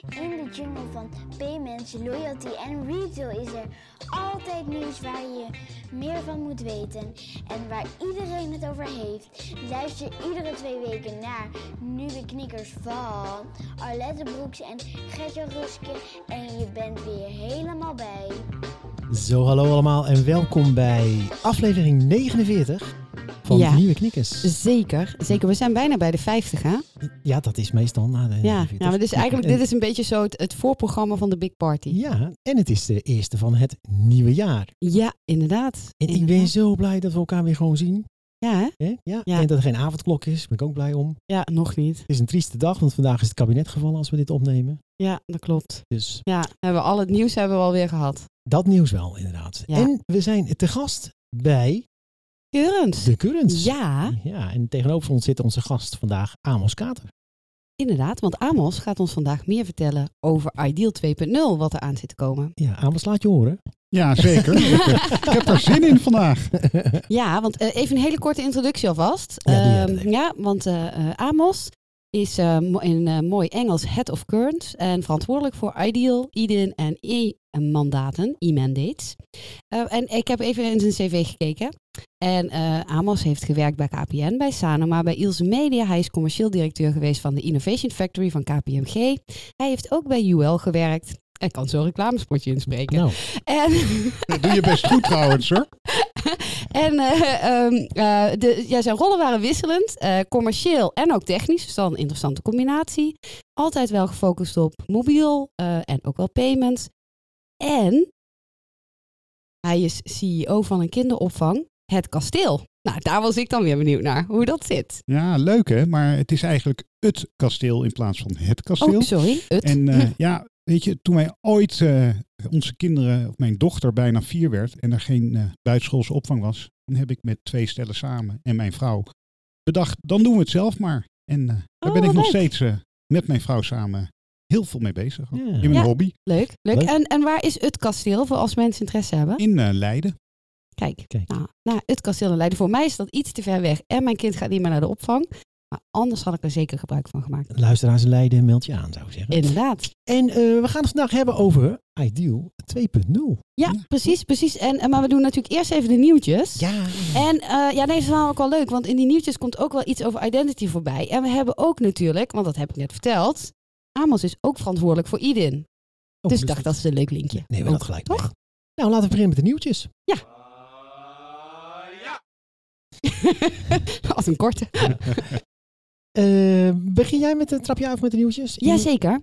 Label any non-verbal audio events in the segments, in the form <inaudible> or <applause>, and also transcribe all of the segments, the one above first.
In de jungle van payments, loyalty en retail is er altijd nieuws waar je meer van moet weten en waar iedereen het over heeft. Luister iedere twee weken naar nieuwe knikkers van Arlette Broeks en Gertje Ruske en je bent weer helemaal bij. Zo, hallo allemaal en welkom bij aflevering 49 van Ja. Nieuwe Knikkers. Zeker, zeker. We zijn bijna bij de 50, hè? Ja, dat is meestal na de Ja, 49. ja maar dus eigenlijk, dit is een beetje zo het, het voorprogramma van de Big Party. Ja, en het is de eerste van het nieuwe jaar. Ja, inderdaad. En ik ben zo blij dat we elkaar weer gewoon zien. Ja, hè? Hè? Ja. Ja. En dat er geen avondklok is, ben ik ook blij om. Ja, nog niet. Het is een trieste dag, want vandaag is het kabinet gevallen als we dit opnemen. Ja, dat klopt. Dus Ja, hebben we al het nieuws hebben we alweer gehad. dat nieuws wel, inderdaad. Ja. En we zijn te gast bij De Currents. Ja, Ja, en tegenover ons zit onze gast vandaag, Amos Kater. inderdaad. Want Amos gaat ons vandaag meer vertellen over Ideal 2.0, wat er aan zit te komen. Ja, Amos, laat je horen. Ja, zeker. <laughs> ik heb er zin in vandaag. Ja, want eh, even een hele korte introductie alvast. Ja, Ehm, ja want eh, eh, Amos is eh, in eh, mooi Engels Head of Currents en verantwoordelijk voor Ideal, IDIN en E-mandaten, E-mandates. Eh, en ik heb even in zijn cv gekeken. En Amos heeft gewerkt bij KPN, bij Sanoma, bij Ilse Media. Hij is commercieel directeur geweest van de Innovation Factory van KPMG. Hij heeft ook bij UL gewerkt. Hij kan zo'n reclamespotje inspreken. Nou, En Dat doe je best goed trouwens hoor. <laughs> En eh, ehm, eh, de, ja, zijn rollen waren wisselend, eh, commercieel en ook technisch. Dus dan een interessante combinatie. Altijd wel gefocust op mobiel en ook wel payments. En hij is CEO van een kinderopvang, Het Kasteel. Nou, daar was ik dan weer benieuwd naar, hoe dat zit. Ja, leuk hè. Maar het is eigenlijk het kasteel in plaats van het kasteel. Oh, sorry, het. En <laughs> ja, weet je, toen wij ooit eh, onze kinderen, of mijn dochter bijna vier werd en er geen eh, buitenschoolse opvang was, dan heb ik met twee stellen samen en mijn vrouw bedacht, dan doen we het zelf maar. En eh, daar Oh, ben ik wat nog leuk. steeds eh, met mijn vrouw samen heel veel mee bezig. Ja. In mijn Ja. hobby. leuk, leuk. Leuk. En, en waar is het kasteel voor als mensen interesse hebben? In Leiden. Kijk, Kijk. Nou, nou, het kasteel in Leiden. Voor mij is dat iets te ver weg. En mijn kind gaat niet meer naar de opvang. Maar anders had ik er zeker gebruik van gemaakt. luisteraars Leiden, meld je aan, zou ik zeggen. Inderdaad. En eh, we gaan het vandaag hebben over Ideal 2.0. Ja, Ja. precies, precies. En, en, maar we doen natuurlijk eerst even de nieuwtjes. Ja. En eh, ja, nee, dat is wel ook wel leuk. Want in die nieuwtjes komt ook wel iets over identity voorbij. En we hebben ook natuurlijk, want dat heb ik net verteld. Amos is ook verantwoordelijk voor IDIN. Oh, dus ik dacht, dat is een leuk linkje. Nee, we Ook, dat gelijk Toch? mee. Nou, laten we beginnen met de nieuwtjes. <laughs> Als een korte. <laughs> Eh, begin jij met een trapje af met de nieuwtjes? Jazeker.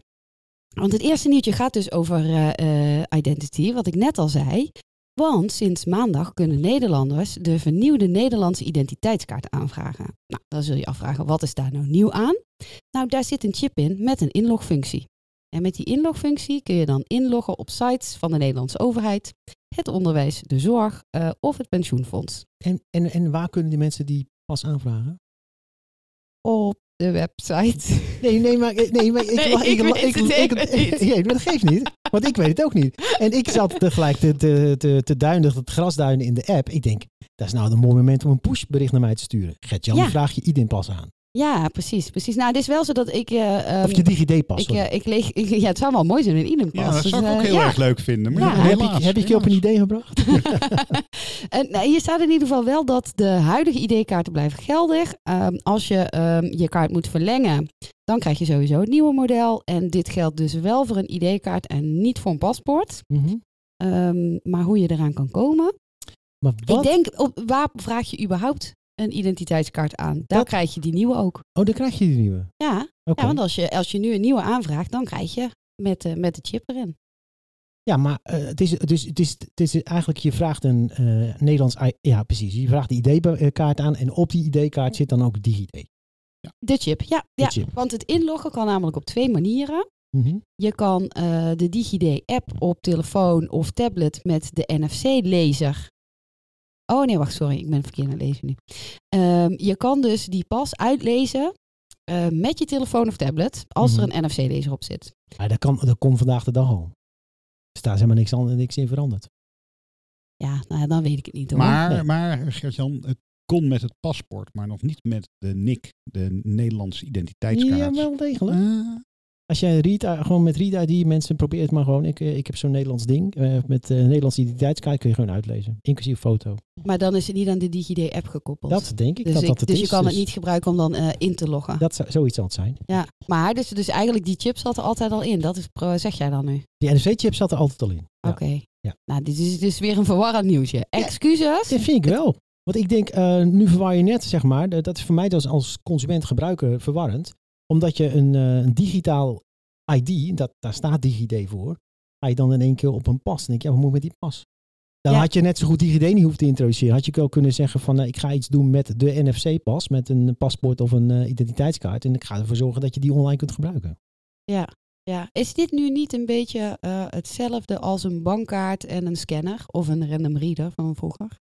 Want het eerste nieuwtje gaat dus over eh, identity, wat ik net al zei. Want sinds maandag kunnen Nederlanders de vernieuwde Nederlandse identiteitskaart aanvragen. Nou, dan zul je afvragen, wat is daar nou nieuw aan? Nou, daar zit een chip in met een inlogfunctie. En met die inlogfunctie kun je dan inloggen op sites van de Nederlandse overheid, het onderwijs, de zorg of het pensioenfonds. En, en, en waar kunnen die mensen die pas aanvragen? Op de website. Nee, nee, maar, nee, maar ik, Nee, ik weet het even niet. <laughs> Nee, maar dat geeft niet, want ik weet het ook niet. En ik zat tegelijk te, te, te, te duinen, het grasduinen in de app. Ik denk, dat is nou een mooi moment om een pushbericht naar mij te sturen. Gert-Jan, Ja. vraag je IDIN pas aan. Ja, precies, precies. Nou, het is wel zo dat ik... eh, ehm, Of je DigiD pas. Ik, eh, ik leeg, ik- ja, het zou wel mooi zijn in ieder Ja, pas. dat Dus, zou ik ook eh, heel ja. erg leuk vinden. Maar Ja, heb, ik, heb ik je op een idee gebracht? <laughs> En, nou, hier staat in ieder geval wel dat de huidige ID-kaarten blijven geldig. Ehm, als je ehm, je kaart moet verlengen, dan krijg je sowieso het nieuwe model. En dit geldt dus wel voor een ID-kaart en niet voor een paspoort. Mhm. Ehm, maar hoe je eraan kan komen. Maar wat? Ik denk, op, waar vraag je überhaupt een identiteitskaart aan? Daar Dat- krijg je die nieuwe ook. Oh, dan krijg je die nieuwe. Ja, ja want als je, als je nu een nieuwe aanvraagt, dan krijg je met, de met de chip erin. Ja, maar eh, het, is, het, is, het, is, het is eigenlijk, je vraagt een eh, Nederlands, ja precies, je vraagt de ID-kaart aan en op die ID-kaart zit dan ook DigiD. De chip, ja. De ja. chip. Want het inloggen kan namelijk op twee manieren. Mhm. Je kan eh, de DigiD-app op telefoon of tablet met de NFC-lezer. Oh nee, wacht, sorry, ik ben verkeerd aan het lezen nu. Ehm, je kan dus die pas uitlezen eh, met je telefoon of tablet als er Mhm. een NFC-lezer op zit. Ja, dat, kan, dat komt vandaag de dag al. Dus daar is helemaal niks, aan, niks in veranderd. Ja, nou ja, dan weet ik het niet hoor. Maar, Nee. maar Gert-Jan, het kon met het paspoort, maar nog niet met de NIC, de Nederlandse identiteitskaart. Ja, wel degelijk. Eh, Als jij Read, eh, gewoon met Read ID mensen probeert maar gewoon. Ik, eh, ik heb zo'n Nederlands ding. eh, met uh, Nederlandse identiteitskaart kun je gewoon uitlezen. Inclusief foto. Maar dan is het niet aan de DigiD-app gekoppeld. Dat denk ik dus dat ik- dat het dus is. je kan het Dus niet gebruiken om dan in te loggen. Dat zou, zoiets zal het zijn. Ja, maar dus, dus eigenlijk die chip zat er altijd al in. Dat is, zeg jij dan nu? Die NFC-chip zat er altijd al in. Ja. Oké. Ja. Nou, dit is dus weer een verwarrend nieuwsje. Excuses. Dat vind ik wel. Want ik denk, nu verwar je net, zeg maar, dat is voor mij dus als consument gebruiker verwarrend. Omdat je een, eh, een digitaal ID, dat, daar staat DigiD voor, ga je dan in één keer op een pas. Dan denk je, ja, wat moet ik met die pas? Dan Ja. had je net zo goed DigiD niet hoeven te introduceren. Had je ook kunnen zeggen van, eh, ik ga iets doen met de NFC-pas, met een paspoort of een eh, identiteitskaart. En ik ga ervoor zorgen dat je die online kunt gebruiken. Ja. ja. Is dit nu niet een beetje eh, hetzelfde als een bankkaart en een scanner? Of een random reader van vroeger?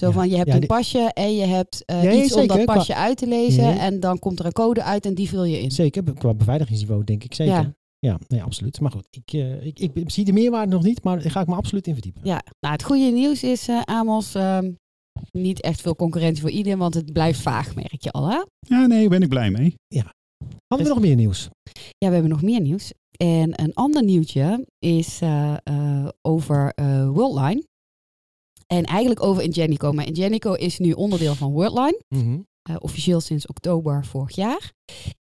Zo Ja. van, je hebt Ja, een pasje en je hebt eh, Ja, ja, iets om dat Qua- pasje uit te lezen. Nee. En dan komt er een code uit en die vul je in. Zeker, qua beveiligingsniveau denk ik zeker. Ja. Ja, nee, absoluut. Maar goed, ik, eh, ik, ik zie de meerwaarde nog niet, maar daar ga ik me absoluut in verdiepen. Ja, nou het goede nieuws is, eh, Amos, ehm, niet echt veel concurrentie voor iedereen, want het blijft vaag, merk je al. Hè? Ja, nee, ben ik blij mee. Hadden we nog meer nieuws? Ja, we hebben nog meer nieuws. En een ander nieuwtje is eh, eh, over eh, Worldline. En eigenlijk over Ingenico. Maar Ingenico is nu onderdeel van Worldline. eh, officieel sinds oktober vorig jaar.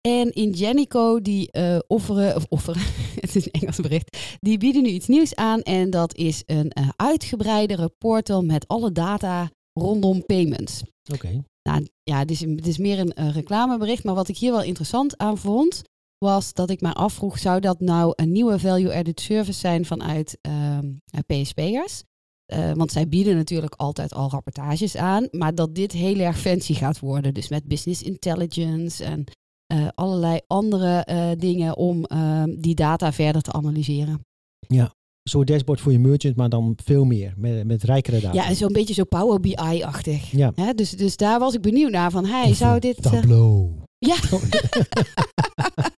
En Ingenico die eh, offeren, of offeren, <laughs> het is een Engels bericht, die bieden nu iets nieuws aan. En dat is een eh, uitgebreidere portal met alle data rondom payments. Oké. Nou ja, het is, het is meer een reclamebericht. Maar wat ik hier wel interessant aan vond, was dat ik mij afvroeg, zou dat nou een nieuwe value-added service zijn vanuit ehm, eh, PSP'ers? Eh, want zij bieden natuurlijk altijd al rapportages aan, maar dat dit heel erg fancy gaat worden. Dus met business intelligence en eh, allerlei andere eh, dingen om ehm, die data verder te analyseren. Een soort dashboard voor je merchant, maar dan veel meer. Met, met rijkere data. Ja, en zo'n beetje zo Power BI-achtig. Ja. Hè, dus, dus daar was ik benieuwd naar van, hey, zou dit... Tableau. Ja. <laughs>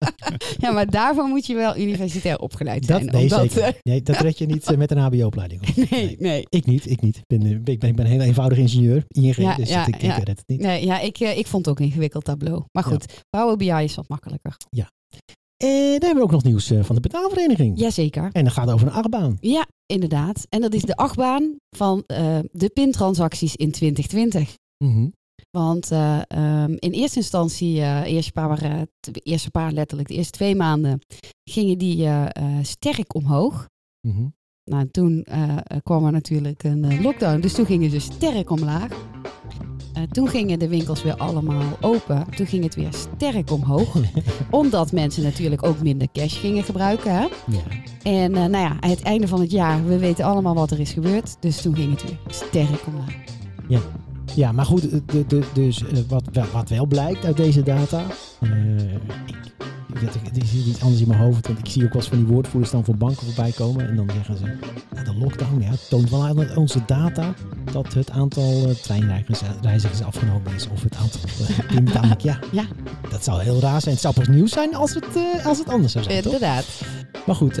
<laughs> ja, maar daarvoor moet je wel universitair opgeleid Dat, zijn. nee, omdat, zeker. Nee, dat red je niet eh, met een hbo-opleiding. <laughs> eh, nee, nee. Ik niet, ik niet. Ik ben, eh, ik ben, ik ben een heel eenvoudig ingenieur, ING, Ja, dus ja, ik, ik ja. red het niet. Nee, ja, ik, eh, ik vond het ook ingewikkeld tableau. Maar goed, Power BI is wat makkelijker. En dan hebben we ook nog nieuws eh, van de betaalvereniging. Jazeker. En dat gaat over een achtbaan. Ja, inderdaad. En dat is de achtbaan van eh, de pintransacties in 2020. Mhm. Want eh, ehm, in eerste instantie, eh eerste, paar, t- eerste paar letterlijk, de eerste twee maanden, gingen die sterk omhoog. Mhm. Nou, toen kwam er natuurlijk een lockdown, dus toen gingen ze sterk omlaag. Toen gingen de winkels weer allemaal open. Toen ging het weer sterk omhoog. <laughs> Omdat mensen natuurlijk ook minder cash gingen gebruiken. Hè? Ja. En nou ja, het einde van het jaar, we weten allemaal wat er is gebeurd. Dus toen ging het weer sterk omlaag. ja, maar goed, de, de, dus eh, wat, wel- wat wel blijkt uit deze data. eh, ik, is iets anders in mijn hoofd, want ik zie ook wel eens van die woordvoerders dan voor banken voorbij komen. En dan zeggen ze, nou, de lockdown ja, toont wel aan onze data dat het aantal eh, treinreizigers afgenomen is. Of het aantal <laughs> uh. Ja, Ja. dat zou heel raar zijn. Het zou pas nieuws zijn als het, als het anders zou zijn, toch? Inderdaad. Maar goed,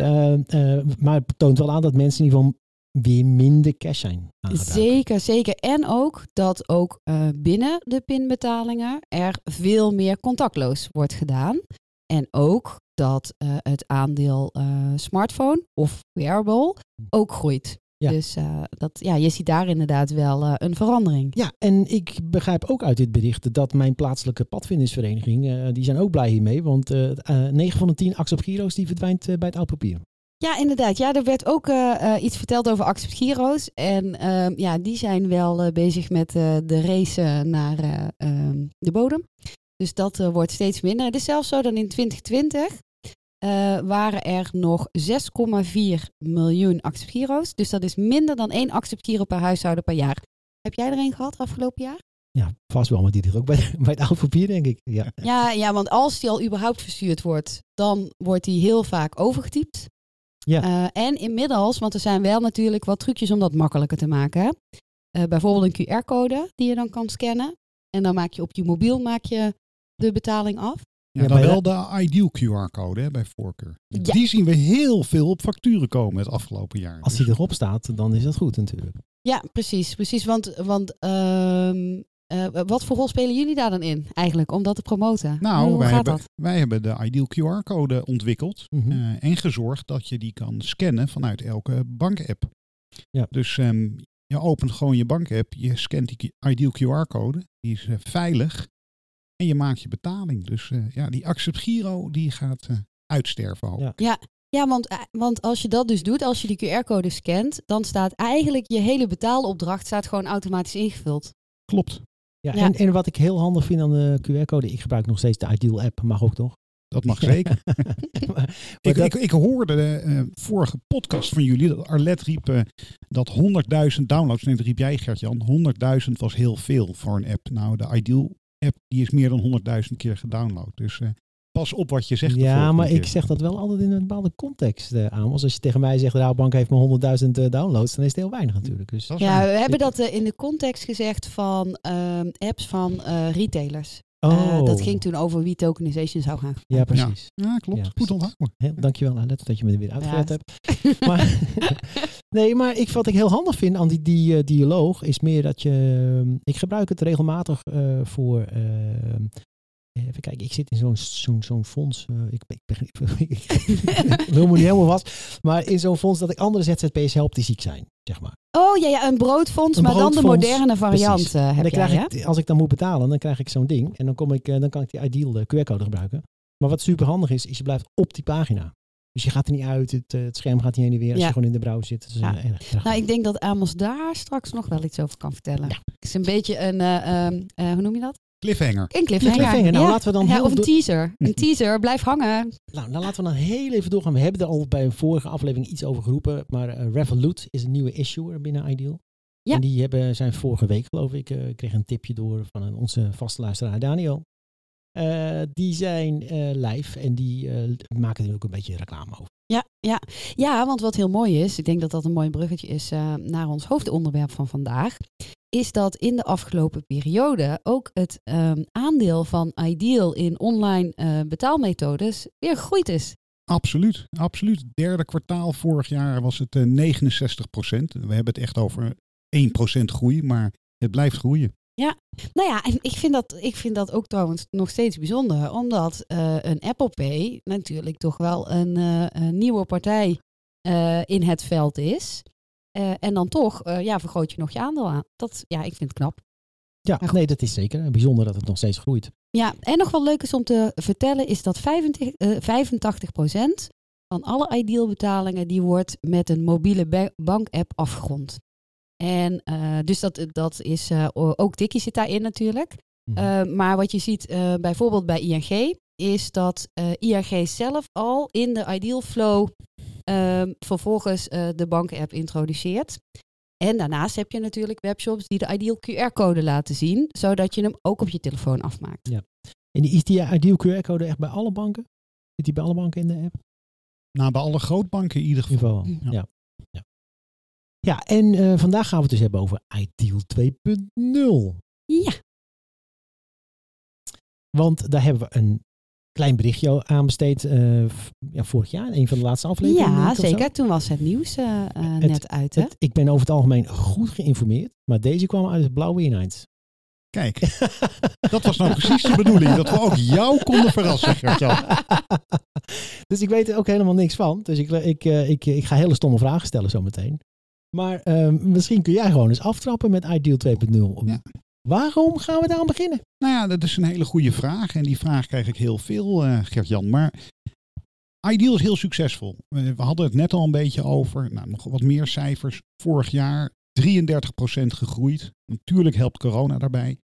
maar het toont wel aan dat mensen in ieder geval weer minder cash zijn. Zeker, zeker. En ook dat ook eh, binnen de pinbetalingen er veel meer contactloos wordt gedaan. En ook dat eh, het aandeel eh, smartphone of wearable ook groeit. Ja. Dus dat, ja, je ziet daar inderdaad wel een verandering. Ja, en ik begrijp ook uit dit bericht dat mijn plaatselijke padvindersvereniging, die zijn ook blij hiermee, want eh 9 van de 10 Accept Giro's die verdwijnt bij het oud papier. Ja, inderdaad. Ja, er werd ook eh, eh, iets verteld over Accept Giro's. En ehm, ja, die zijn wel eh, bezig met de race naar eh, ehm, de bodem. Dus dat wordt steeds minder. Het is zelfs zo dat in 2020 eh, waren er nog 6,4 miljoen Accept Giro's. Dus dat is minder dan één Accept Giro per huishouden per jaar. Heb jij er een gehad afgelopen jaar? Ja, vast wel, maar die ligt ook bij, bij het oud papier, denk ik. Ja. Ja, ja, want als die al überhaupt verstuurd wordt, dan wordt die heel vaak overgetypt. Ja. Eh, en inmiddels, want er zijn wel natuurlijk wat trucjes om dat makkelijker te maken. hè. Eh, bijvoorbeeld een QR-code die je dan kan scannen. En dan maak je op je mobiel maak je de betaling af. Ja, dan wel de Ideal QR-code hè, bij voorkeur. Ja. Die zien we heel veel op facturen komen het afgelopen jaar. Als die erop staat, dan is dat goed natuurlijk. Ja, precies. precies want want ehm, eh, wat voor rol spelen jullie daar dan in eigenlijk, om dat te promoten? Nou, Hoe wij gaat hebben, dat? wij hebben de Ideal QR-code ontwikkeld Mhm. eh, en gezorgd dat je die kan scannen vanuit elke bankapp. Ja. Dus ehm, je opent gewoon je bankapp, je scant die Ideal QR-code, die is eh, veilig en je maakt je betaling. Dus eh, ja, die Accept Giro die gaat eh, uitsterven. ik. Ja. Ja, want, want als je dat dus doet, als je die QR-code scant, dan staat eigenlijk je hele betaalopdracht staat gewoon automatisch ingevuld. Klopt, Ja, Ja. En, en wat ik heel handig vind aan de QR-code, ik gebruik nog steeds de Ideal app, mag ook toch? dat mag zeker. maar, <laughs> maar Ik, dat- ik, ik hoorde de eh, vorige podcast van jullie dat Arlet riep eh, dat 100.000 downloads, nee dat riep jij Gert-Jan, 100.000 was heel veel voor een app. Nou, de Ideal app die is meer dan 100.000 keer gedownload. Dus eh, pas op wat je zegt. ja, maar ik zeg dat wel altijd in een bepaalde context eh, aan. Want als je tegen mij zegt, de Rabobank heeft maar 100.000 eh, downloads, dan is het heel weinig natuurlijk. Dus, Ja, we hebben dat eh, in de context gezegd van ehm, apps van eh, retailers. oh, Eh, dat ging toen over wie tokenization zou gaan. Ja, precies. Ja, klopt. Ja, Goed precies. onthouden. Heel, dankjewel, Alet, dat je me er weer uitgelegd Ja. hebt. <laughs> Maar, <laughs> nee, maar ik, wat ik heel handig vind aan die, die dialoog is meer dat je... Ik gebruik het regelmatig eh, voor... even kijken, ik zit in zo'n zo'n zo'n fonds. eh, ik, ben- ik, ben- ik wil me niet helemaal vast. Maar in zo'n fonds dat ik andere ZZP'ers help die ziek zijn, zeg maar. Oh ja, ja een broodfonds, Een maar dan de moderne variant precies. eh, heb dan jij, ik, als ik dan moet betalen, dan krijg ik zo'n ding. En dan, kom ik, eh, dan kan ik die Ideal de QR-code gebruiken. Maar wat super handig is, is je blijft op die pagina. Dus je gaat er niet uit, het, het scherm gaat niet heen en weer als Ja. je gewoon in de browser zit. Dus, Ja. erg- erg Nou, ik denk dat Amos daar straks nog wel iets over kan vertellen. Ja. Het is een beetje een, eh, ehm, eh, hoe noem je dat? Cliffhanger. Een cliffhanger. cliffhanger. Nou, ja. laten we dan ja, of een teaser. Een teaser, blijf hangen. Nou, dan laten we dan heel even doorgaan. We hebben er al bij een vorige aflevering iets over geroepen. Maar eh, Revolut is een nieuwe issuer binnen Ideal. Ja. En die hebben, zijn vorige week, geloof ik, eh, ik kreeg een tipje door van een, onze vaste luisteraar Daniel. Eh, die zijn eh, live en die eh, maken er ook een beetje reclame over. Ja, ja. ja, want wat heel mooi is, ik denk dat dat een mooi bruggetje is eh, naar ons hoofdonderwerp van vandaag, is dat in de afgelopen periode ook het ehm, aandeel van Ideal in online eh, betaalmethodes weer gegroeid is. Absoluut, absoluut. Derde kwartaal vorig jaar was het eh, 69% We hebben het echt over 1% groei, maar het blijft groeien. Nou ja, en ik vind dat, ik vind dat ook trouwens nog steeds bijzonder, omdat eh, een Apple Pay natuurlijk toch wel een, eh, een nieuwe partij eh, in het veld is. Eh, en dan toch, eh, ja, vergroot je nog je aandeel aan. Dat, ja, ik vind het knap. Ja, nee, dat is zeker. Bijzonder dat het nog steeds groeit. Ja, en nog wel leuk is om te vertellen, is dat 85, eh, 85% van alle Ideal betalingen, die wordt met een mobiele ba- bankapp afgerond. En dus dat, dat is, ook Tikkie zit daarin natuurlijk. Mhm. Maar wat je ziet bijvoorbeeld bij ING, is dat ING zelf al in de Ideal Flow ehm, vervolgens eh, de bankapp introduceert. En daarnaast heb je natuurlijk webshops die de Ideal QR-code laten zien, zodat je hem ook op je telefoon afmaakt. En die- is die Ideal QR-code echt bij alle banken? Zit die bij alle banken in de app? Nou, bij alle grootbanken in ieder In geval. ieder geval. Ja. Ja. Ja, ja. en eh, vandaag gaan we het dus hebben over Ideal 2.0. Ja, Want daar hebben we een klein berichtje aan besteed eh, ja, vorig jaar. Een van de laatste afleveringen. ja zeker. Toen was het nieuws eh, eh, Het- net uit. Hè? Het- ik ben over het algemeen goed geïnformeerd. Maar deze kwam uit het blauwe ineens. Kijk, dat was nou precies de bedoeling. Dat we ook jou konden verrassen, Gert-Jan. <laughs> dus ik weet er ook helemaal niks van. Dus ik, ik, eh, ik, ik ga hele stomme vragen stellen zometeen. Maar ehm, misschien kun jij gewoon eens aftrappen met Ideal 2.0. Ja. Waarom gaan we daar aan beginnen? Nou ja, dat is een hele goede vraag. En die vraag krijg ik heel veel, eh Gert-Jan. Maar Ideal is heel succesvol. We hadden het net al een beetje over. Nou, nog wat meer cijfers. Vorig jaar 33% gegroeid. Natuurlijk helpt corona daarbij.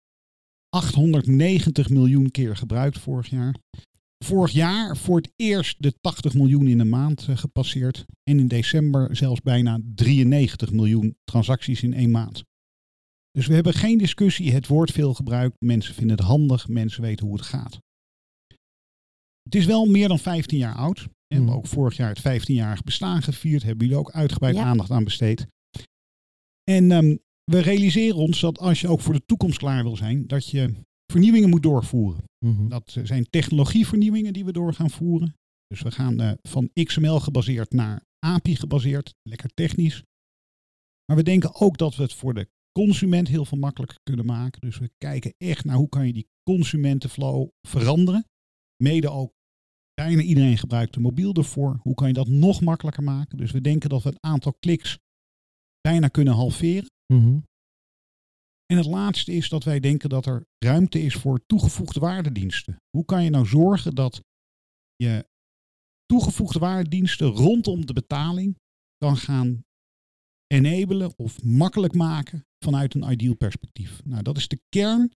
890 miljoen keer gebruikt vorig jaar. Vorig jaar voor het eerst de 80 miljoen in een maand eh, gepasseerd. En in december zelfs bijna 93 miljoen transacties in één maand. Dus we hebben geen discussie. Het wordt veel gebruikt. Mensen vinden het handig. Mensen weten hoe het gaat. Het is wel meer dan 15 jaar oud. We hebben Mhm. ook vorig jaar het 15-jarig bestaan gevierd. Hebben jullie ook uitgebreid Ja. aandacht aan besteed. En ehm, we realiseren ons dat als je ook voor de toekomst klaar wil zijn, dat je vernieuwingen moet doorvoeren. Mhm. Dat zijn technologievernieuwingen die we door gaan voeren. Dus we gaan eh, van XML gebaseerd naar API gebaseerd. Lekker technisch. Maar we denken ook dat we het voor de consument heel veel makkelijker kunnen maken. Dus we kijken echt naar hoe kan je die consumentenflow veranderen. Mede ook bijna iedereen gebruikt de mobiel ervoor. Hoe kan je dat nog makkelijker maken? Dus we denken dat we het aantal kliks bijna kunnen halveren. Mhm. En het laatste is dat wij denken dat er ruimte is voor toegevoegde waardediensten. Hoe kan je nou zorgen dat je toegevoegde waardediensten rondom de betaling kan gaan enabelen of makkelijk maken vanuit een ideal perspectief? Nou, dat is de kern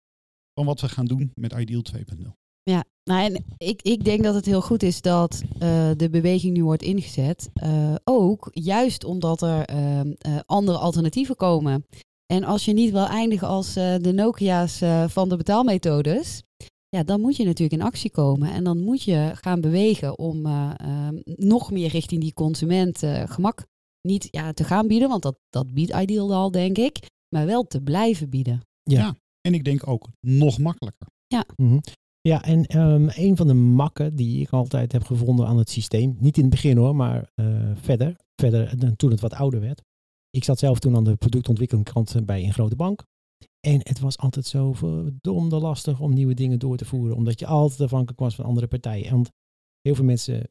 van wat we gaan doen met Ideal 2.0. Ja, nou, en ik, ik denk dat het heel goed is dat eh, de beweging nu wordt ingezet. Eh, ook juist omdat er ehm, eh, andere alternatieven komen. En als je niet wil eindigen als de Nokia's van de betaalmethodes, ja, dan moet je natuurlijk in actie komen. En dan moet je gaan bewegen om ehm, nog meer richting die consument gemak niet ja, te gaan bieden, want dat, dat biedt Ideal al, denk ik, maar wel te blijven bieden. Ja. Ja. En ik denk ook nog makkelijker. Mhm. Ja, en ehm, een van de makken die ik altijd heb gevonden aan het systeem, niet in het begin hoor, maar eh, verder, verder toen het wat ouder werd. Ik zat zelf toen aan de productontwikkelingskant eh, bij een grote bank. En het was altijd zo verdomde lastig om nieuwe dingen door te voeren, omdat je altijd afhankelijk was van andere partijen. Want heel veel mensen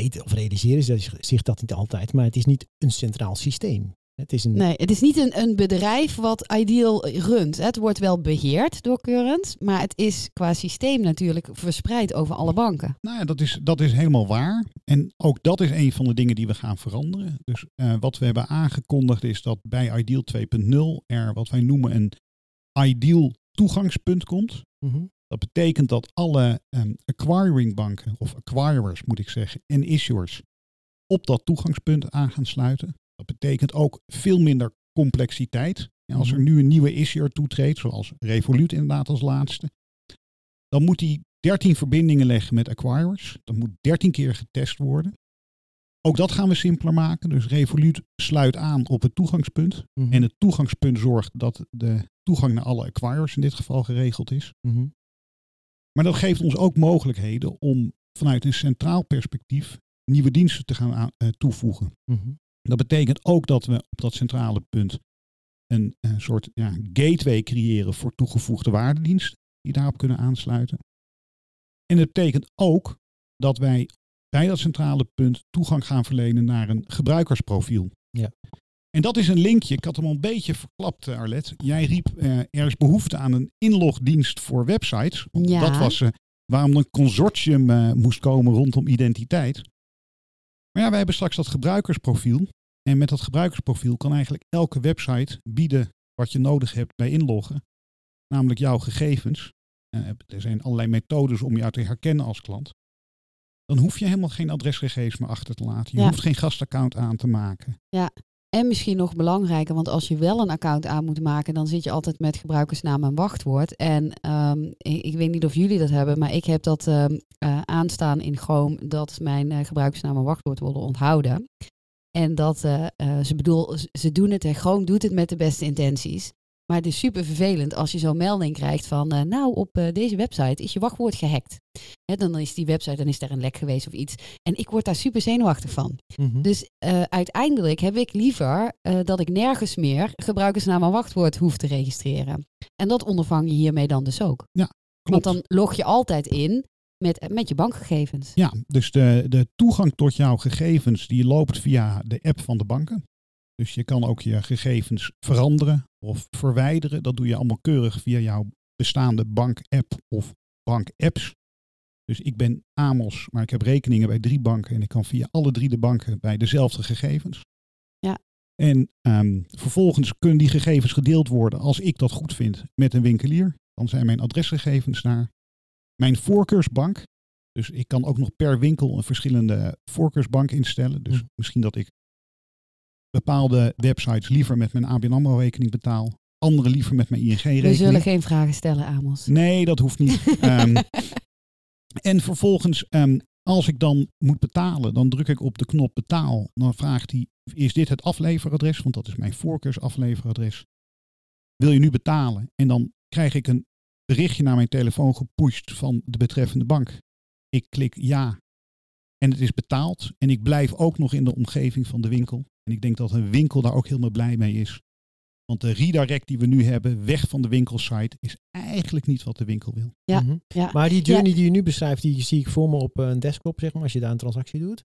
weten of realiseren ze zich dat niet altijd, maar het is niet een centraal systeem. Het is een, Nee, het is niet een, een bedrijf wat Ideal runt. Het wordt wel beheerd door Current, maar het is qua systeem natuurlijk verspreid over alle banken. Nou ja, dat is, dat is helemaal waar. En ook dat is een van de dingen die we gaan veranderen. Dus eh, wat we hebben aangekondigd is dat bij Ideal 2.0 er wat wij noemen een Ideal toegangspunt komt. Mhm. Dat betekent dat alle um, acquiring banken, of acquirers moet ik zeggen, en issuers op dat toegangspunt aan gaan sluiten. Dat betekent ook veel minder complexiteit. Ja, als er nu een nieuwe issuer toetreedt, zoals Revolut inderdaad als laatste, dan moet hij 13 verbindingen leggen met acquirers. Dat moet 13 keer getest worden. Ook dat gaan we simpeler maken. Dus Revolut sluit aan op het toegangspunt. Mhm. En het toegangspunt zorgt dat de toegang naar alle acquirers in dit geval geregeld is. Mhm. Maar dat geeft ons ook mogelijkheden om vanuit een centraal perspectief nieuwe diensten te gaan aan- eh, toevoegen. Mhm. Dat betekent ook dat we op dat centrale punt een, eh, soort ja, gateway creëren voor toegevoegde waardediensten die daarop kunnen aansluiten. En dat betekent ook dat wij bij dat centrale punt toegang gaan verlenen naar een gebruikersprofiel. Ja. En dat is een linkje, ik had hem al een beetje verklapt, eh, Arlet. Jij riep, eh, er is behoefte aan een inlogdienst voor websites. Ja. Dat was eh, waarom een consortium moest komen rondom identiteit. Maar ja, wij hebben straks dat gebruikersprofiel. En met dat gebruikersprofiel kan eigenlijk elke website bieden wat je nodig hebt bij inloggen. Namelijk jouw gegevens. Er zijn allerlei methodes om jou te herkennen als klant. Dan hoef je helemaal geen adresgegevens meer achter te laten. Je Ja. hoeft geen gastaccount aan te maken. En misschien nog belangrijker, want als je wel een account aan moet maken, dan zit je altijd met gebruikersnaam en wachtwoord. En ehm, ik, weet niet of jullie dat hebben, maar ik heb dat ehm, eh, aanstaan in Chrome dat mijn eh, gebruikersnaam en wachtwoord worden onthouden. En dat eh, ze bedoel, ze doen het en Chrome doet het met de beste intenties. Maar het is super vervelend als je zo'n melding krijgt van, eh, nou, op eh, deze website is je wachtwoord gehackt. Hè, dan is die website, dan is er een lek geweest of iets. En ik word daar super zenuwachtig van. Mhm. Dus eh, uiteindelijk heb ik liever dat ik nergens meer gebruikersnaam en wachtwoord hoef te registreren. En dat ondervang je hiermee dan dus ook. Want Klopt. dan log je altijd in met, met je bankgegevens. Ja, dus de, de toegang tot jouw gegevens die loopt via de app van de banken. Dus je kan ook je gegevens veranderen of verwijderen. Dat doe je allemaal keurig via jouw bestaande bank-app of bank-apps. Dus ik ben Amos, maar ik heb rekeningen bij drie banken en ik kan via alle drie de banken bij dezelfde gegevens. Ja. En ehm, vervolgens kunnen die gegevens gedeeld worden als ik dat goed vind met een winkelier. Dan zijn mijn adresgegevens daar. Mijn voorkeursbank, dus ik kan ook nog per winkel een verschillende voorkeursbank instellen. Dus Mhm. misschien dat ik bepaalde websites liever met mijn ABN AMRO rekening betaal. Andere liever met mijn ING We zullen geen vragen stellen, Amos. Nee, dat hoeft niet. <laughs> Ehm, en vervolgens, ehm, als ik dan moet betalen, dan druk ik op de knop betaal. Dan vraagt hij, is dit het afleveradres? Want dat is mijn voorkeursafleveradres. Wil je nu betalen? En dan krijg ik een berichtje naar mijn telefoon gepusht van de betreffende bank. Ik klik ja. En het is betaald. En ik blijf ook nog in de omgeving van de winkel. En ik denk dat een winkel daar ook helemaal blij mee is. Want de redirect die we nu hebben, weg van de winkelsite, is eigenlijk niet wat de winkel wil. Ja, Mhm. ja. Maar die journey die je nu beschrijft, die zie ik voor me op een desktop, zeg maar, als je daar een transactie doet.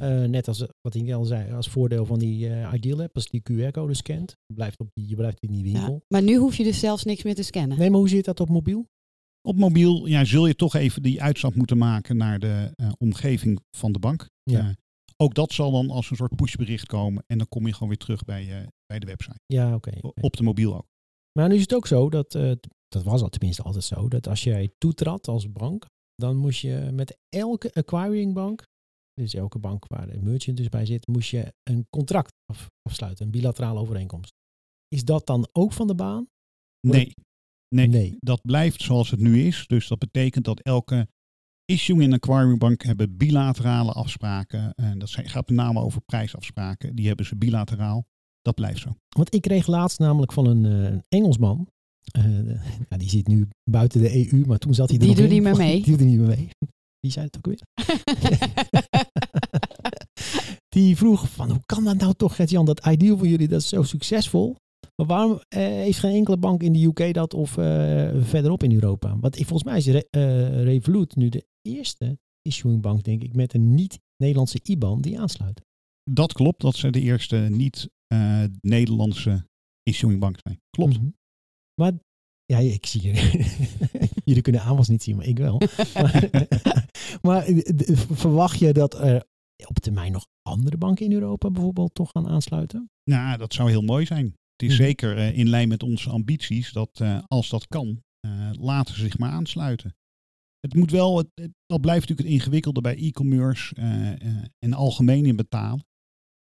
Eh, net als eh, wat ik al zei, als voordeel van die eh, Ideal app, als die QR-code scant, je blijft, op die, je blijft in die winkel. Ja. Maar nu hoef je dus zelfs niks meer te scannen. Nee, maar hoe zit dat op mobiel? Op mobiel ja, zul je toch even die uitstap moeten maken naar de eh, omgeving van de bank. Ja. Ook dat zal dan als een soort pushbericht komen en dan kom je gewoon weer terug bij, eh, bij de website. Ja, oké. Op de mobiel ook. Maar nu is het ook zo dat, eh, dat was al tenminste altijd zo, dat als jij toetrad als bank, dan moest je met elke acquiring bank, dus elke bank waar de merchant dus bij zit, moest je een contract af- afsluiten, een bilaterale overeenkomst. Is dat dan ook van de baan? Nee. Nee, Nee. dat blijft zoals het nu is. Dus dat betekent dat elke issuing en acquiring bank hebben bilaterale afspraken. En dat zijn, gaat met name over prijsafspraken. Die hebben ze bilateraal. Dat blijft zo. Want ik kreeg laatst namelijk van een, eh, een Engelsman, eh, nou, die zit nu buiten de EU, maar toen zat hij er Die nog doet in. niet meer <laughs> mee. Die doet er niet meer mee. Wie zei het ook weer? <laughs> die vroeg van, hoe kan dat nou toch, Gert-Jan, dat ideal voor jullie, dat is zo succesvol. Maar waarom eh, heeft geen enkele bank in de UK dat of eh, verderop in Europa? Want ik, volgens mij is Re- eh, Revolut nu de eerste issuing bank, denk ik, met een niet-Nederlandse IBAN die aansluit. Dat klopt. Dat ze de eerste niet-Nederlandse issuing bank zijn. Klopt. Mhm. Maar ja, ik zie je. <laughs> Jullie kunnen aanwas niet zien, maar ik wel. maar <laughs> maar, eh, verwacht je dat er op termijn nog andere banken in Europa bijvoorbeeld toch gaan aansluiten? Nou, dat zou heel mooi zijn. Het is Mhm. zeker eh, in lijn met onze ambities dat als als dat kan, eh, laten ze zich maar aansluiten. Het moet wel, het, het- dat blijft natuurlijk het ingewikkelde bij e-commerce eh, eh, en algemeen in betalen.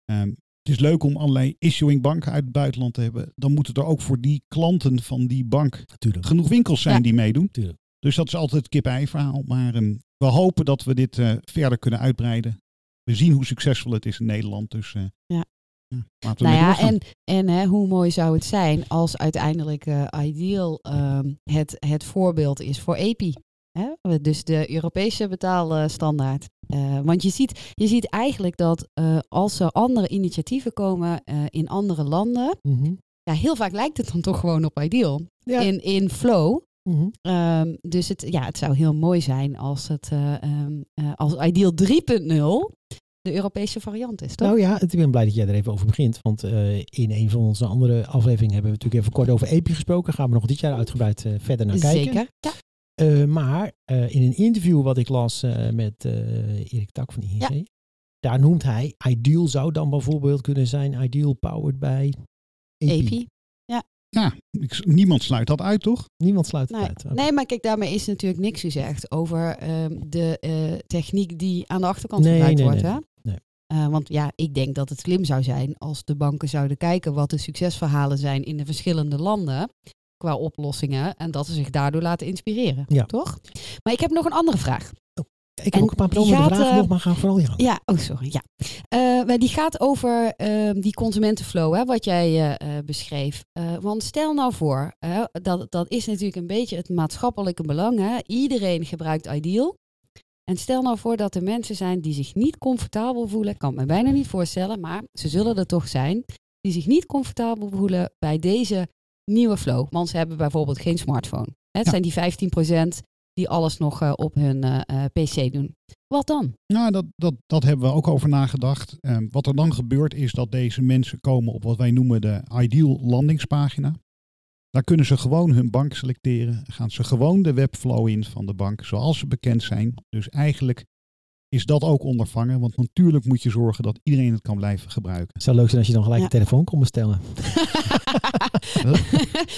Ehm, het is leuk om allerlei issuing banken uit het buitenland te hebben. Dan moeten er ook voor die klanten van die bank Natuurlijk. genoeg winkels zijn Ja. die meedoen. Tuurlijk. Dus dat is altijd het kip-ei verhaal. Maar ehm, we hopen dat we dit eh, verder kunnen uitbreiden. We zien hoe succesvol het is in Nederland. Dus eh, Ja. Nou ja, en, en hè, hoe mooi zou het zijn als uiteindelijk eh, Ideal ehm, het, het voorbeeld is voor EPI. Hè? Dus de Europese betaalstandaard. Eh, want je ziet, je ziet eigenlijk dat eh, als er andere initiatieven komen in andere landen, Mhm. ja, heel vaak lijkt het dan toch gewoon op Ideal. Ja. In, in flow. Mhm. Ehm, dus het, ja, het zou heel mooi zijn als het eh, ehm, eh, als Ideal 3.0 de Europese variant is, toch? Nou ja, het- ik ben blij dat jij er even over begint. Want eh, in een van onze andere afleveringen hebben we natuurlijk even kort over EPI gesproken. Gaan we nog dit jaar uitgebreid eh, verder naar kijken. Zeker. Ja. Eh, maar eh, in een interview wat ik las eh, met eh, Erik Tak van ING, Ja. daar noemt hij Ideal zou dan bijvoorbeeld kunnen zijn Ideal powered by EPI. EPI. Ja, ik- niemand sluit dat uit, toch? Niemand sluit het Nee, uit. nee, maar kijk, daarmee is natuurlijk niks gezegd over ehm, de eh, techniek die aan de achterkant Nee, gebruikt nee, wordt. nee, hè? Eh, want ja, ik denk dat het slim zou zijn als de banken zouden kijken wat de succesverhalen zijn in de verschillende landen qua oplossingen en dat ze zich daardoor laten inspireren. Ja. Toch? Maar ik heb nog een andere vraag. Ik heb En ook een paar vragen eh, nog, maar ga vooral Jan. Ja, oh sorry. Ja. Maar die gaat over ehm, die consumentenflow, hè, wat jij beschreef. Want stel nou voor, dat, dat is natuurlijk een beetje het maatschappelijke belang. Hè. Iedereen gebruikt Ideal. En stel nou voor dat er mensen zijn die zich niet comfortabel voelen. Ik kan het me bijna niet voorstellen, maar ze zullen er toch zijn. Die zich niet comfortabel voelen bij deze nieuwe flow. Want ze hebben bijvoorbeeld geen smartphone. Het Ja. zijn die 15% die alles nog eh, op hun eh, eh, PC doen. Wat dan? Nou, dat, dat, dat hebben we ook over nagedacht. Ehm, wat er dan gebeurt is dat deze mensen komen op wat wij noemen de ideal landingspagina. Daar kunnen ze gewoon hun bank selecteren. Gaan ze gewoon de webflow in van de bank zoals ze bekend zijn. Dus eigenlijk is dat ook ondervangen. Want natuurlijk moet je zorgen dat iedereen het kan blijven gebruiken. Het zou leuk zijn als je dan gelijk Ja. een telefoon kon bestellen. <laughs>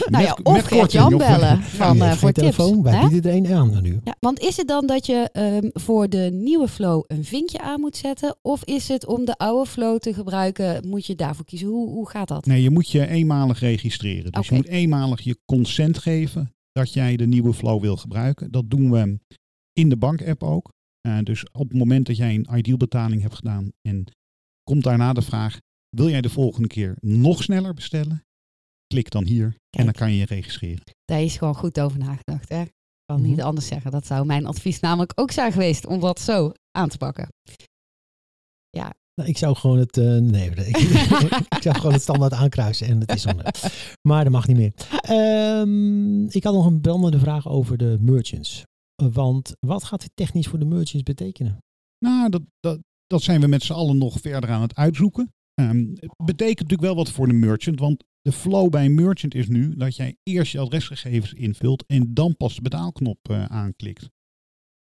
Nou ja, of Gert-Jan bellen <laughs> Ja, van, Je eh, voor tips. telefoon, wij hè? bieden er één aan nu. Ja, want is het dan dat je ehm, voor de nieuwe flow een vinkje aan moet zetten? Of is het om de oude flow te gebruiken, moet je daarvoor kiezen? Hoe, hoe gaat dat? Nee, je moet je eenmalig registreren. Dus je moet eenmalig je consent geven dat jij de nieuwe flow wil gebruiken. Dat doen we in de bank-app ook. Eh, dus op het moment dat jij een ideal betaling hebt gedaan en komt daarna de vraag, wil jij de volgende keer nog sneller bestellen? Klik dan hier en dan kan je je registreren. Daar is gewoon goed over nagedacht. Hè? Ik kan Mhm. niet anders zeggen. Dat zou mijn advies namelijk ook zijn geweest om dat zo aan te pakken. Ja, Nou, ik zou gewoon het. eh, nee, <laughs> ik, ik zou gewoon het standaard aankruisen en het is zo. Maar dat mag niet meer. Ehm, ik had nog een brandende vraag over de merchants. Want wat gaat dit technisch voor de merchants betekenen? Nou, dat, dat, dat zijn we met z'n allen nog verder aan het uitzoeken. Ehm, het betekent natuurlijk wel wat voor de merchant, want de flow bij een merchant is nu dat jij eerst je adresgegevens invult en dan pas de betaalknop eh, aanklikt.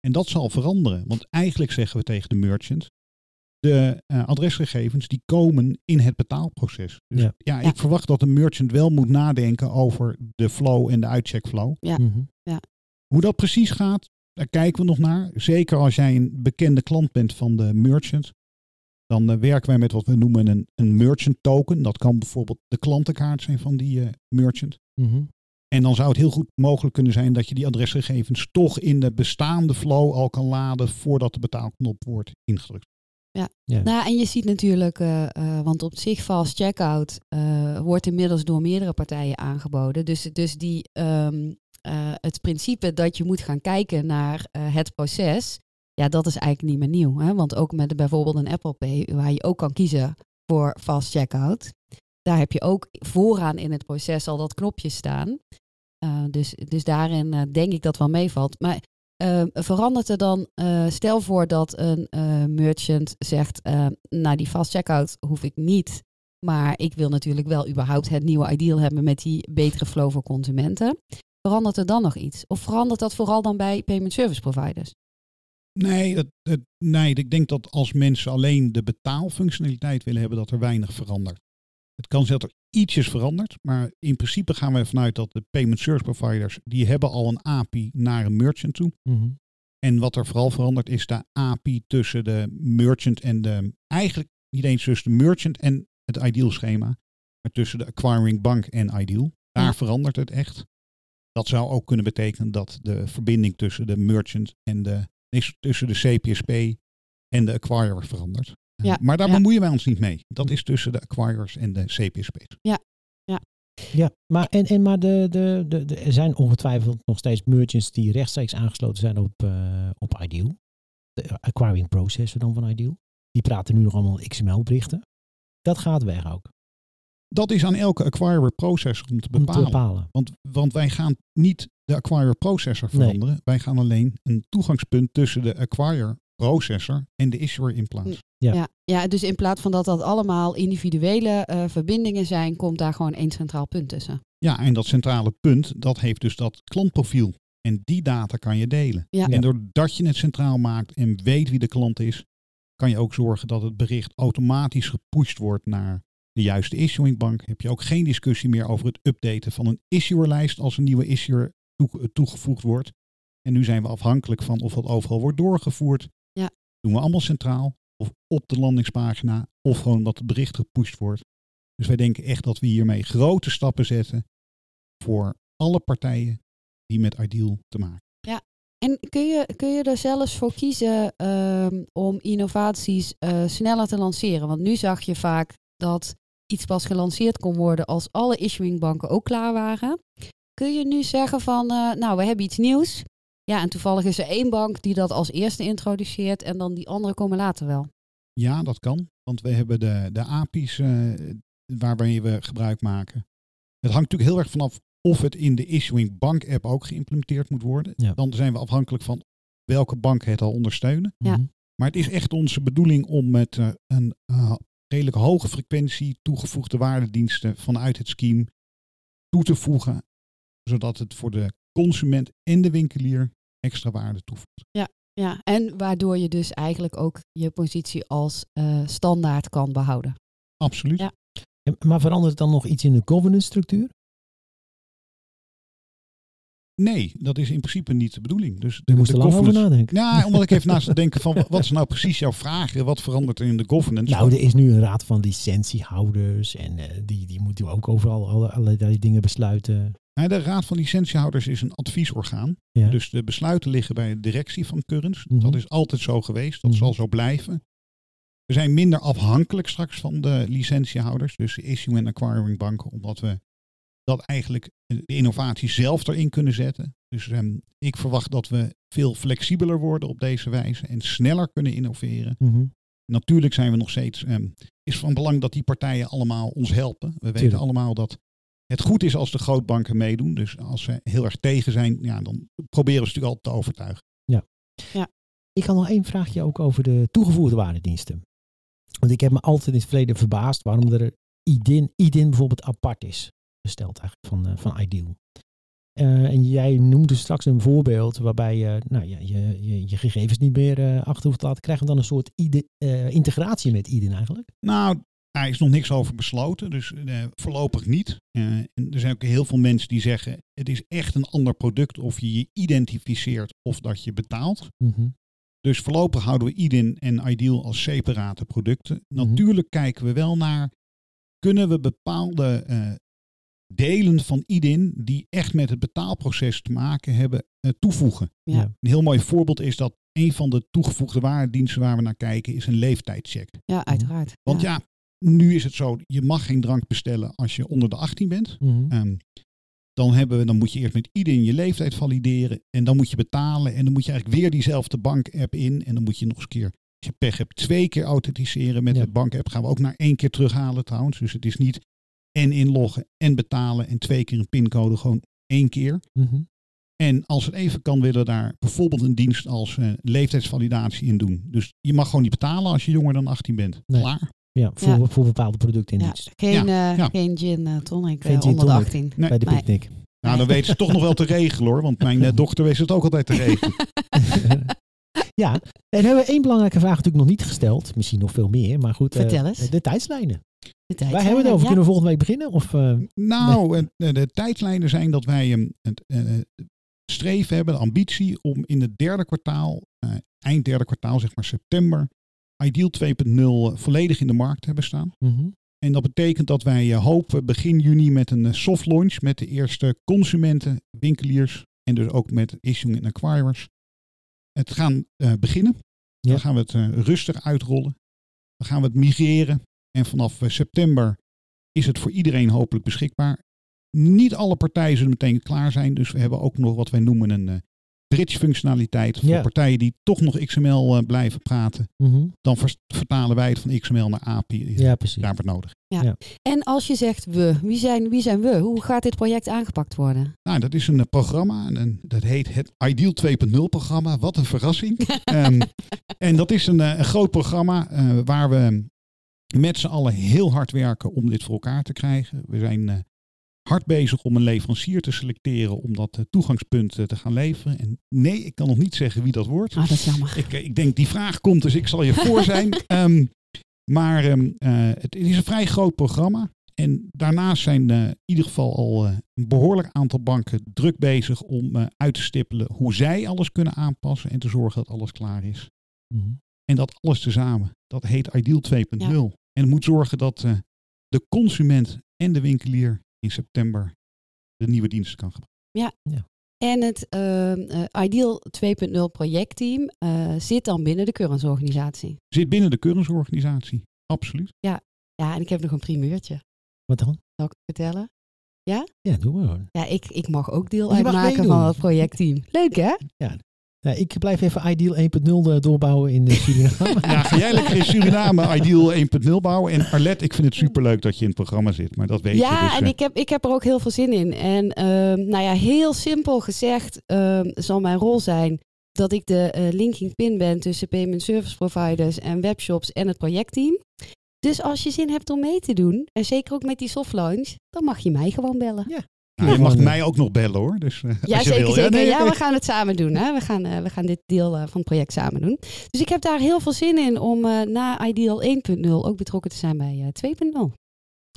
En dat zal veranderen, want eigenlijk zeggen we tegen de merchant, de eh, adresgegevens die komen in het betaalproces. Dus Ja. ja, Ja. ik verwacht dat de merchant wel moet nadenken over de flow en de uitcheckflow. Ja. Mhm. Hoe dat precies gaat, daar kijken we nog naar. Zeker als jij een bekende klant bent van de merchant. Dan eh, werken wij met wat we noemen een, een merchant token. Dat kan bijvoorbeeld de klantenkaart zijn van die eh, merchant. Mhm. En dan zou het heel goed mogelijk kunnen zijn dat je die adresgegevens toch in de bestaande flow al kan laden voordat de betaalknop wordt ingedrukt. Ja. Nou, en je ziet natuurlijk, eh, eh, want op zich fast checkout eh, wordt inmiddels door meerdere partijen aangeboden. Dus, dus die, ehm, eh, het principe dat je moet gaan kijken naar eh, het proces, ja, dat is eigenlijk niet meer nieuw. Hè? Want ook met bijvoorbeeld een Apple Pay, waar je ook kan kiezen voor fast checkout, daar heb je ook vooraan in het proces al dat knopje staan. Eh, dus, dus daarin denk ik dat wel meevalt. Maar eh, verandert er dan, stel voor dat een merchant zegt, nou die fast checkout hoef ik niet, maar ik wil natuurlijk wel überhaupt het nieuwe ideal hebben met die betere flow voor consumenten. Verandert er dan nog iets? Of verandert dat vooral dan bij payment service providers? Nee, dat, dat- nee, ik denk dat als mensen alleen de betaalfunctionaliteit willen hebben, dat er weinig verandert. Het kan zijn dat er ietsjes verandert, maar in principe gaan we ervan uit dat de payment service providers, die hebben al een API naar een merchant toe. Mhm. En wat er vooral verandert is de API tussen de merchant en de, eigenlijk niet eens tussen de merchant en het ideal schema, maar tussen de acquiring bank en ideal. Daar Ja. verandert het echt. Dat zou ook kunnen betekenen dat de verbinding tussen de merchant en de, tussen de CPSP en de acquirer verandert. Eh, Ja, Maar daar ja. bemoeien wij ons niet mee. Dat is tussen de acquirers en de CPSP's. Ja, maar, en, en, maar de, de, de, de- er zijn ongetwijfeld nog steeds merchants die rechtstreeks aangesloten zijn op, eh, op Ideal. De acquiring processor dan van Ideal. Die praten nu nog allemaal XML-berichten. Dat gaat weg ook. Dat is aan elke acquirer processor om te Om te bepalen. Want, want wij gaan niet de acquirer processor Nee. veranderen. Wij gaan alleen een toegangspunt tussen de acquirer processor en de issuer in plaats. Ja. Ja, ja, dus in plaats van dat dat allemaal individuele eh, verbindingen zijn, komt daar gewoon één centraal punt tussen. Ja, en dat centrale punt, dat heeft dus dat klantprofiel. En die data kan je delen. Ja. En doordat je het centraal maakt en weet wie de klant is, kan je ook zorgen dat het bericht automatisch gepusht wordt naar de juiste issuing bank. Heb je ook geen discussie meer over het updaten van een issuerlijst als een nieuwe issuer toe- toegevoegd wordt. En nu zijn we afhankelijk van of dat overal wordt doorgevoerd. Ja. Doen we allemaal centraal of op de landingspagina of gewoon dat het bericht gepusht wordt. Dus wij denken echt dat we hiermee grote stappen zetten voor alle partijen die met Ideal te maken. En kun je, kun je er zelfs voor kiezen ehm, om innovaties eh, sneller te lanceren? Want nu zag je vaak dat iets pas gelanceerd kon worden als alle issuingbanken ook klaar waren. Kun je nu zeggen van, eh, nou, we hebben iets nieuws. Ja, en toevallig is er één bank die dat als eerste introduceert en dan die andere komen later wel. Ja, dat kan. Want we hebben de, de API's eh, waarmee we gebruik maken. Het hangt natuurlijk heel erg vanaf of het in de Issuing Bank app ook geïmplementeerd moet worden. Ja. Dan zijn we afhankelijk van welke bank het al ondersteunen. Ja. Mhm. Maar het is echt onze bedoeling om met eh, een eh, redelijk hoge frequentie toegevoegde waardediensten vanuit het scheme toe te voegen. Zodat het voor de consument en de winkelier extra waarde toevoegt. Ja, en waardoor je dus eigenlijk ook je positie als eh, standaard kan behouden. Absoluut. Ja. Maar verandert het dan nog iets in de governance structuur? Nee, dat is in principe niet de bedoeling. Dus Je de, moest de er lang over nadenken. Ja, omdat ik even naast te <laughs> denken van wat is nou precies jouw vraag? Wat verandert er in de governance? Nou, er is nu een raad van licentiehouders en eh, die, die moeten ook overal alle, allerlei dingen besluiten. Nou, de Raad van Licentiehouders is een adviesorgaan. Ja. Dus de besluiten liggen bij de directie van Currens. Mhm. Dat is altijd zo geweest. Dat Mhm. zal zo blijven. We zijn minder afhankelijk straks van de licentiehouders. Dus de issue en acquiring banken. Omdat we dat eigenlijk de innovatie zelf erin kunnen zetten. Dus ehm, ik verwacht dat we veel flexibeler worden op deze wijze. En sneller kunnen innoveren. Mhm. natuurlijk zijn we nog steeds, ehm, is van belang dat die partijen allemaal ons helpen. We weten Tuurlijk. allemaal dat het goed is als de grootbanken meedoen. Dus als ze heel erg tegen zijn, ja, dan proberen we ze natuurlijk altijd te overtuigen. Ik had nog één vraagje ook over de toegevoegde waardediensten. Want ik heb me altijd in het verleden verbaasd waarom er IDIN, IDIN bijvoorbeeld apart is gesteld eigenlijk van, eh, van Ideal. Eh, en jij noemde straks een voorbeeld waarbij je nou, ja, je, je, je gegevens niet meer eh, achter hoeft te laten. Krijgen we dan een soort integratie met IDIN eigenlijk? Nou, daar is nog niks over besloten, dus voorlopig niet. En er zijn ook heel veel mensen die zeggen, het is echt een ander product of je je identificeert of dat je betaalt. Mhm. Dus voorlopig houden we IDIN en Ideal als separate producten. Mhm. Natuurlijk kijken we wel naar, kunnen we bepaalde delen van IDIN die echt met het betaalproces te maken hebben, eh, toevoegen. Ja. Een heel mooi voorbeeld is dat een van de toegevoegde waardediensten waar we naar kijken is een leeftijdcheck. Ja, uiteraard. Want ja. nu is het zo, je mag geen drank bestellen als je onder de 18 bent. Mhm. Ehm, dan, hebben we, dan moet je eerst met IDIN je leeftijd valideren. En dan moet je betalen. En dan moet je eigenlijk weer diezelfde bank-app in. En dan moet je nog eens een keer, als je pech hebt, twee keer authenticeren met Ja. de bank-app. Gaan we ook naar één keer terughalen trouwens. Dus het is niet en inloggen en betalen en twee keer een pincode. Gewoon één keer. Mhm. En als het even kan, willen we daar bijvoorbeeld een dienst als eh, leeftijdsvalidatie in doen. Dus je mag gewoon niet betalen als je jonger dan 18 bent. Nee. Klaar. Ja, voor, Ja. voor bepaalde producten in Ja, dienst. geen, eh, ja. geen gin eh, tonic Geen gin onder de tonic. 18. Nee. Bij de Nee. picknick. Nou, dan weten ze toch nog wel te regelen hoor. Want mijn dochter weet het ook altijd te regelen. <laughs> ja, en hebben we één belangrijke vraag natuurlijk nog niet gesteld. Misschien nog veel meer, maar goed. eh, Vertel eens. De tijdslijnen. De Waar hebben we het over? ja. Kunnen we volgende week beginnen? Of, eh, Nou, eh, de tijdlijnen zijn dat wij een het eh, streven hebben, de ambitie om in het derde kwartaal, eh, eind derde kwartaal, zeg maar september, Ideal 2.0 volledig in de markt te hebben staan. mhm. En dat betekent dat wij hopen begin juni met een soft launch met de eerste consumenten, winkeliers en dus ook met issuing en acquirers. Het gaan eh, beginnen. Ja. Dan gaan we het rustig uitrollen. Dan gaan we het migreren. En vanaf eh, september is het voor iedereen hopelijk beschikbaar. Niet alle partijen zullen meteen klaar zijn. Dus we hebben ook nog wat wij noemen een eh, bridge functionaliteit. Voor Ja. partijen die toch nog XML eh, blijven praten. Mhm. Dan vertalen wij het van XML naar API. Ja, precies. Daar wordt nodig. En als je zegt we, wie zijn, wie zijn we? Hoe gaat dit project aangepakt worden? Nou, dat is een programma. En een- dat heet het Ideal 2.0 programma. Wat een verrassing. <laughs> Ehm, en dat is een, eh, een groot programma eh, waar we met z'n allen heel hard werken om dit voor elkaar te krijgen. We zijn eh, hard bezig om een leverancier te selecteren om dat eh, toegangspunt eh, te gaan leveren. En nee, ik kan nog niet zeggen wie dat wordt. Ah, dat is jammer. Ik, ik denk die vraag komt, dus ik zal je voor zijn. <laughs> Ehm, maar ehm, eh, het is een vrij groot programma. En daarnaast zijn eh, in ieder geval al eh, een behoorlijk aantal banken druk bezig om eh, uit te stippelen hoe zij alles kunnen aanpassen en te zorgen dat alles klaar is. Mhm. En dat alles tezamen, dat heet Ideal 2.0. En het moet zorgen dat eh, de consument en de winkelier in september de nieuwe diensten kan gebruiken. En het ehm, eh, Ideal 2.0 projectteam eh, zit dan binnen de Currens-organisatie. Zit binnen de Currensorganisatie, absoluut. Ja, en ik heb nog een primeurtje. Wat dan? Zal ik het vertellen? Ja, doen we gewoon. Ja, ik, ik mag ook deel uitmaken van het projectteam. Leuk hè? Ja, ik blijf even Ideal 1.0 doorbouwen in de Suriname. <laughs> Ja, ga jij lekker in Suriname Ideal 1.0 bouwen. En Arlet, ik vind het superleuk dat je in het programma zit. Maar dat weet je. Ja, Dus, en eh, ik heb, ik heb er ook heel veel zin in. En ehm, nou ja, heel simpel gezegd ehm, zal mijn rol zijn dat ik de eh, linking pin ben tussen payment service providers en webshops en het projectteam. Dus als je zin hebt om mee te doen, en zeker ook met die soft launch, dan mag je mij gewoon bellen. Nou, je mag mij ook nog bellen hoor. Dus, eh, Ja, als je zeker, wil. zeker. nee, Ja, we gaan het samen doen. Hè? We, gaan, eh, we gaan dit deel eh, van het project samen doen. Dus ik heb daar heel veel zin in om eh, na Ideal 1.0 ook betrokken te zijn bij eh 2.0.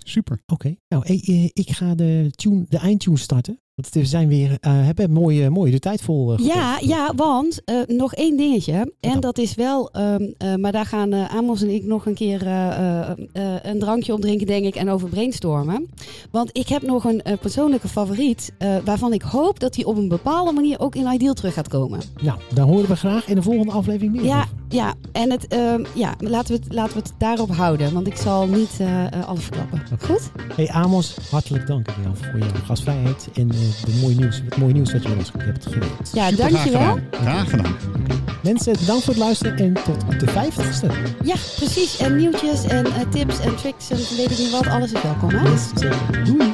Super. Oké, nou ik, eh, ik ga de, tune, de eindtune starten. Want we zijn weer, eh hebben mooie, mooie de tijd vol. eh, Ja, ja, want eh, nog één dingetje. En dan? dat is wel, ehm, eh, maar daar gaan Amos en ik nog een keer een drankje op drinken, denk ik, en over brainstormen. Want ik heb nog een persoonlijke favoriet, waarvan ik hoop dat die op een bepaalde manier ook in Ideal terug gaat komen. Nou, daar horen we graag in de volgende aflevering meer Ja, over. ja, en het, ehm, ja, laten, we het, laten we het daarop houden, want ik zal niet alles verklappen. Goed? Hey Amos, hartelijk dank voor jouw gastvrijheid en de mooie nieuws, het mooie nieuws dat je met ons hebt gedeeld. Ja, Super graag dankjewel. gedaan. Graag gedaan. Mensen, bedankt voor het luisteren en tot de vijftigste. Ja, precies. En nieuwtjes en eh, tips en tricks en weet ik niet wat. Alles is welkom, hè? Yes, zeker. Doei.